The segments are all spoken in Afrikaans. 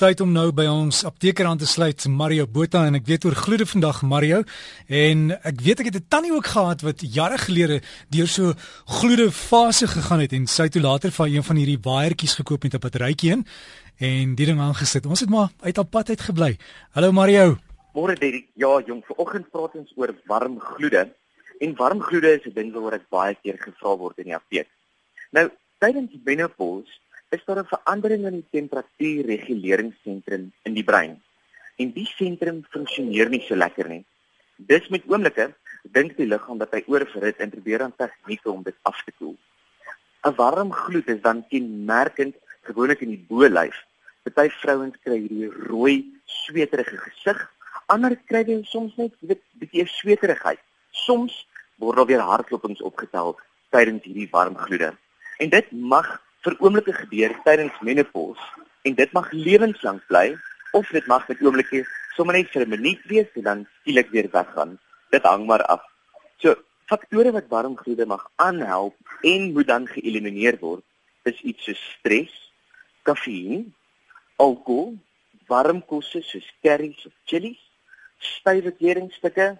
tyd om nou by ons apteker aan te sluit Mario Botha en ek weet oor gloede vandag Mario en ek weet ek het 'n tannie ook gehad wat jare gelede deur so gloede fase gegaan het en sy toe later van een van hierdie waaiertjies gekoop met 'n batterytjie in en die ding aangesit. Ons het maar uit op pad uit gebly. Hallo Mario. Môre Derek. Ja, jong, vanoggend praat ons oor warm gloede. En warm gloede is 'n ding waaroor ek baie keer gevra word in die apteek. Nou, tydens menopause is daar 'n verandering in die temperatuurreguleringsentrum in die brein. En die sentrum funksioneer nie so lekker nie. Dis met oomblikke dink die liggaam dat hy oorverhit en probeer dan tegnieke om dit af te koel. 'n Warm gloed is dan kenmerkend gewoonlik in die bo-lyf. Party vrouens kry hierdie rooi, sweterige gesig, ander kry dit soms net weet bietjie sweterigheid. Soms word daar weer hartklopings opgetel tydens hierdie warm gloede. En dit mag vir oomblikke gebeur tydens menopause en dit mag lewenslank bly of dit mag met oomblikke sommer net vir 'n minuut wees en dan skielik weer weggaan. Dit hang maar af. So, faktore wat warm gloede mag aanhelp en moet dan geëlimineer word, is iets soos stres, kafeïn, alkohol, warm kosse soos curries of chillies, stywe kledingstukke,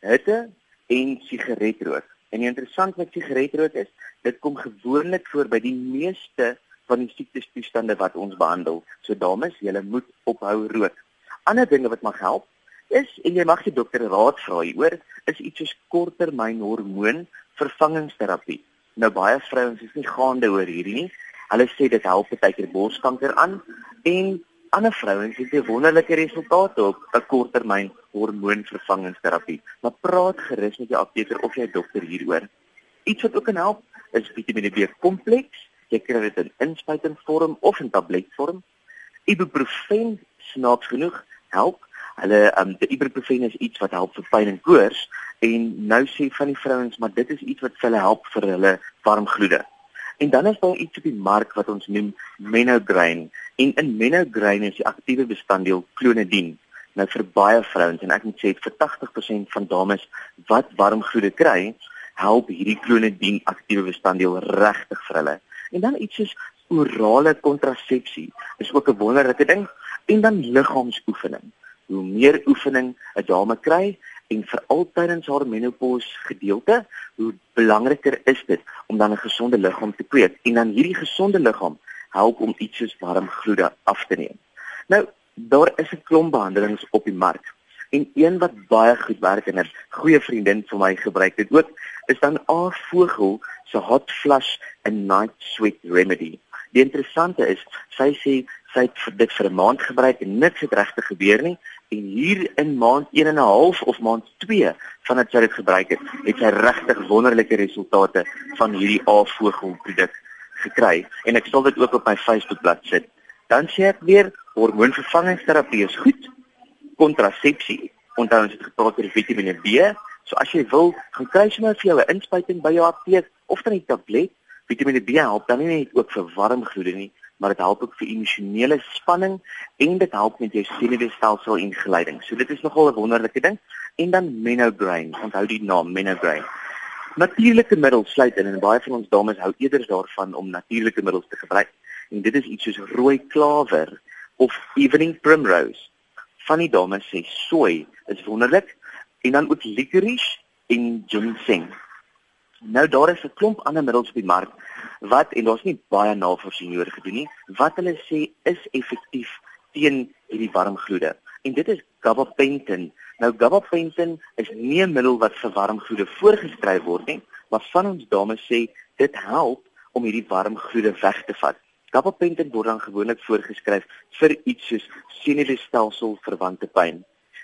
hitte en sigaretrook. En interessant met sigaretrook is, dit kom gewoonlik voor by die meeste van die siektestoestande wat ons behandel. So dames, julle moet ophou rook. Ander dinge wat mag help is en jy mag die dokter raad vra hieroor, is iets soos korttermyn hormoon vervangingsterapie. Nou baie vrouens is nie gaande oor hierdie nie. Hulle sê dit help partykeer borskanker aan en ander vrouens het 'n wonderlike resultate op 'n korttermyn hormoonvervangingsterapie. Maar praat gerus met jou apteker of jou dokter hieroor. Iets wat ook kan help is Vitamiene B kompleks. Jy kry dit in inspuitingsvorm of in tabletvorm. Ibuprofen snaaks genoeg help. Hulle um die ibuprofen is iets wat help vir pyn en koors en nou sê van die vrouens maar dit is iets wat vir hulle help vir hulle warm gloede. En dan is daar iets op die mark wat ons noem Menograin en in Menograin is die aktiewe bestanddeel clonidine. Nou vir baie vrouens en ek moet sê vir 80% van dames wat warm gloede kry, help hierdie clonidine aktiewe bestanddeel regtig vir hulle. En dan iets soos orale kontrasepsie is ook 'n wonderlike ding en dan liggaamsoefening. Hoe meer oefening 'n dame kry, en veral tydens haar menopause gedeelte, hoe belangriker is dit om dan 'n gesonde liggaam te kweek en dan hierdie gesonde liggaam help om iets soos warm gloede af te neem. Nou, daar is 'n klomp behandelings op die mark. En een wat baie goed werk en 'n goeie vriendin vir my gebruik dit ook, is dan A Vogel se Hot Flush and Night Sweat Remedy. Die interessante is, sy sê sy het dit vir 'n maand gebruik en niks het regtig gebeur nie en hier in maand 1 en 'n half of maand 2 vandat sy dit gebruik het, het sy regtig wonderlike resultate van hierdie A-vogel produk gekry en ek sal dit ook op my Facebook bladsy sit. Dan sê ek weer hormoonvervangingsterapie is goed. Kontrasepsie, onthou ons het gepraat oor Vitamiene B. So as jy wil, gaan kry jy maar vir jou 'n inspuiting by jou apteek of dan 'n tablet. Vitamiene B help dan nie net ook vir warm gloede nie, maar dit help ook vir emosionele spanning en dit help met jou senuweestelsel en geleiding. So dit is nogal 'n wonderlike ding. En dan Menograin, onthou die naam Menograin. Natuurlike middels sluit in en baie van ons dames hou eerder daarvan om natuurlike middels te gebruik. En dit is iets soos rooi klawer of evening primrose. Van die dames sê soy is wonderlik en dan ook licorice en ginseng. Nou daar is 'n klomp ander middels op die mark wat en daar's nie baie navorsing hieroor gedoen nie wat hulle sê is effektief teen hierdie warm gloede en dit is gabapentin nou gabapentin is nie 'n middel wat vir warm gloede voorgeskryf word nie maar van ons dames sê dit help om hierdie warm gloede weg te vat. Gabapentin word dan gewoonlik voorgeskryf vir iets soos senuweestelsel verwante pyn.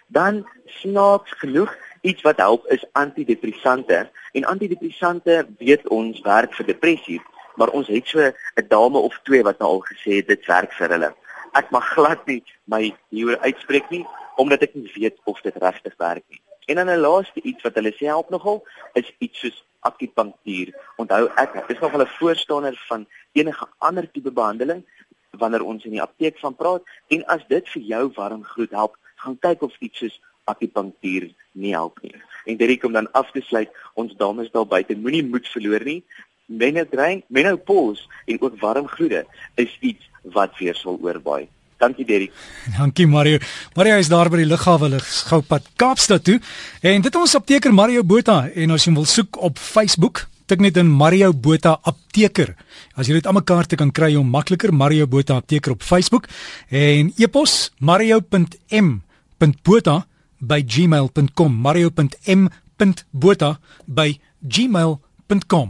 Dan snaaks genoeg iets wat help is antidepressante. En antidepressante weet ons werk vir depressie maar ons het so 'n dame of twee wat nou al gesê het dit werk vir hulle. Ek mag glad nie my hieroor uitspreek nie omdat ek nie weet of dit regtig werk nie. En dan 'n laaste iets wat hulle sê help nogal is iets soos akupunktuur. Onthou ek is nogal 'n voorstander van enige ander tipe behandeling wanneer ons in die apteek van praat en as dit vir jou warm gloed help, gaan kyk of iets soos akupunktuur nie help nie. En dit kom dan af te sluit ons dames daar buite moenie moed verloor nie menopause, menopause en ook warm gloede is iets wat weer sal oorbaai. Dankie Derrick. Dankie Mario. Mario is daar by die lughawe Goupad Kaapstad toe en dit ons apteker Mario Botha en as jy wil soek op Facebook tik net in Mario Botha apteker. As jy dit almekaar te kan kry om makliker Mario Botha apteker op Facebook en e-pos mario.m.botha@gmail.com mario.m.botha@gmail.com